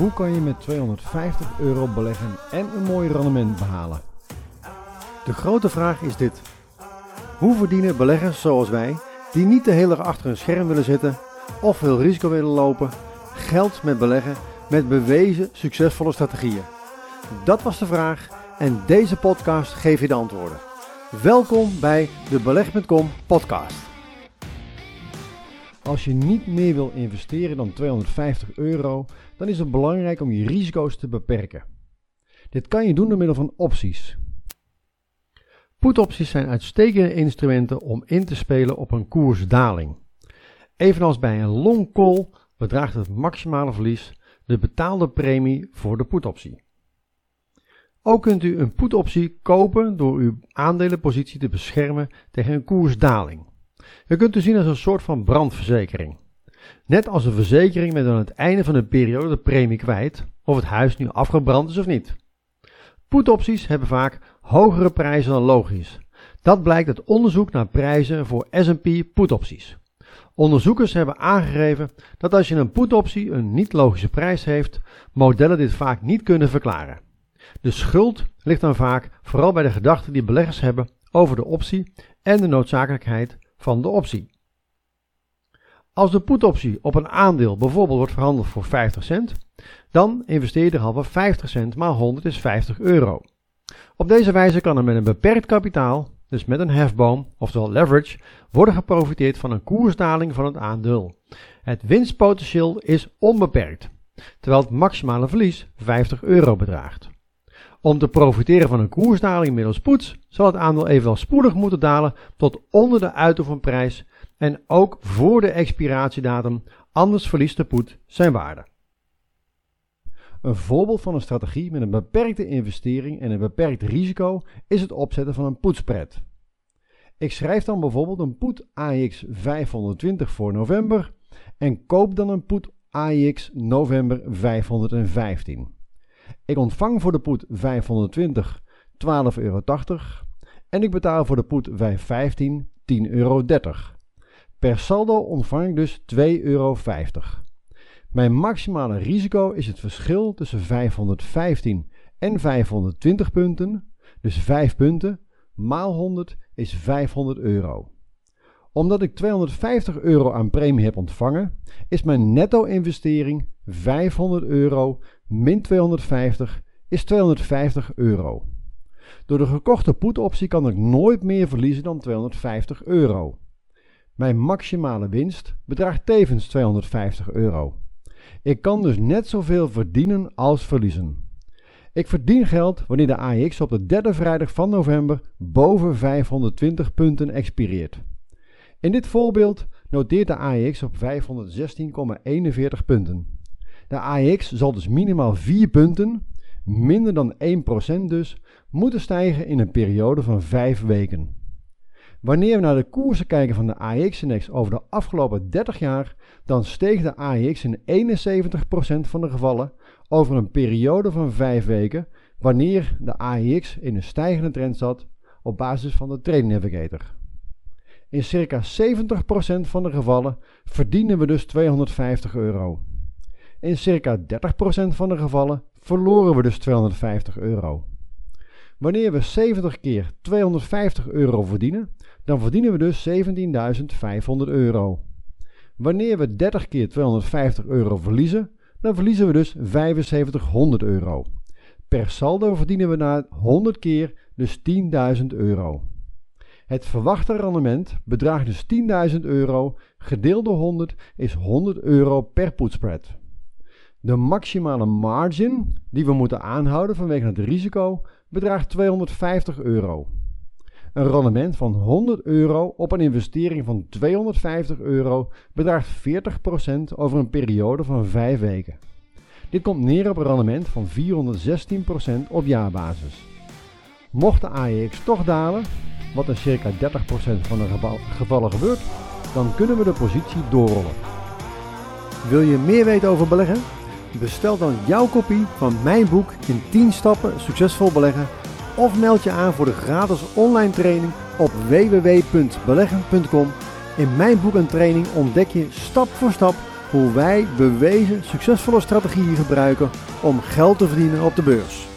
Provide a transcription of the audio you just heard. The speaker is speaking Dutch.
Hoe kan je met 250 euro beleggen en een mooi rendement behalen? De grote vraag is dit. Hoe verdienen beleggers zoals wij, die niet de hele dag achter een scherm willen zitten of veel risico willen lopen, geld met beleggen met bewezen succesvolle strategieën? Dat was de vraag en deze podcast geeft je de antwoorden. Welkom bij de Beleg.com podcast. Als je niet meer wil investeren dan 250 euro, dan is het belangrijk om je risico's te beperken. Dit kan je doen door middel van opties. Putopties zijn uitstekende instrumenten om in te spelen op een koersdaling. Evenals bij een long call bedraagt het maximale verlies de betaalde premie voor de putoptie. Ook kunt u een putoptie kopen door uw aandelenpositie te beschermen tegen een koersdaling. Je kunt het zien als een soort van brandverzekering. Net als een verzekering met aan het einde van de periode de premie kwijt, of het huis nu afgebrand is of niet. Putopties hebben vaak hogere prijzen dan logisch. Dat blijkt uit onderzoek naar prijzen voor S&P putopties. Onderzoekers hebben aangegeven dat als je een putoptie een niet-logische prijs heeft, modellen dit vaak niet kunnen verklaren. De schuld ligt dan vaak vooral bij de gedachten die beleggers hebben over de optie en de noodzakelijkheid van de optie. Als de putoptie op een aandeel bijvoorbeeld wordt verhandeld voor 50 cent, dan investeer je derhalve 50 cent maal 100 is 50 euro. Op deze wijze kan er met een beperkt kapitaal, dus met een hefboom, oftewel leverage, worden geprofiteerd van een koersdaling van het aandeel. Het winstpotentieel is onbeperkt, terwijl het maximale verlies 50 euro bedraagt. Om te profiteren van een koersdaling middels poets zal het aandeel evenwel spoedig moeten dalen tot onder de uitoefenprijs en ook voor de expiratiedatum, anders verliest de poet zijn waarde. Een voorbeeld van een strategie met een beperkte investering en een beperkt risico is het opzetten van een poetspread. Ik schrijf dan bijvoorbeeld een put AX 520 voor november en koop dan een put AX november 515. Ik ontvang voor de put 520 12,80 euro en ik betaal voor de put 515 10,30 euro. Per saldo ontvang ik dus 2,50 euro. Mijn maximale risico is het verschil tussen 515 en 520 punten, dus 5 punten, maal 100 is 500 euro. Omdat ik 250 euro aan premie heb ontvangen, is mijn netto-investering 500 euro min 250 is 250 euro. Door de gekochte put-optie kan ik nooit meer verliezen dan 250 euro. Mijn maximale winst bedraagt tevens 250 euro. Ik kan dus net zoveel verdienen als verliezen. Ik verdien geld wanneer de AX op de derde vrijdag van november boven 520 punten expireert. In dit voorbeeld noteert de AX op 516,41 punten. De AX zal dus minimaal 4 punten, minder dan 1% dus, moeten stijgen in een periode van 5 weken. Wanneer we naar de koersen kijken van de AX-index over de afgelopen 30 jaar, dan steeg de AX in 71% van de gevallen over een periode van 5 weken, wanneer de AX in een stijgende trend zat op basis van de Trading Navigator. In circa 70% van de gevallen verdienen we dus 250 euro. In circa 30% van de gevallen verloren we dus 250 euro. Wanneer we 70 keer 250 euro verdienen, dan verdienen we dus 17.500 euro. Wanneer we 30 keer 250 euro verliezen, dan verliezen we dus 7500 euro. Per saldo verdienen we na 100 keer dus 10.000 euro. Het verwachte rendement bedraagt dus 10.000 euro, gedeeld door 100 is 100 euro per putspread. De maximale margin die we moeten aanhouden vanwege het risico bedraagt 250 euro. Een rendement van 100 euro op een investering van 250 euro bedraagt 40% over een periode van 5 weken. Dit komt neer op een rendement van 416% op jaarbasis. Mocht de AEX toch dalen, wat in circa 30% van de gevallen gebeurt, dan kunnen we de positie doorrollen. Wil je meer weten over beleggen? Bestel dan jouw kopie van mijn boek in 10 stappen succesvol beleggen of meld je aan voor de gratis online training op www.beleggen.com. In mijn boek en training ontdek je stap voor stap hoe wij bewezen succesvolle strategieën gebruiken om geld te verdienen op de beurs.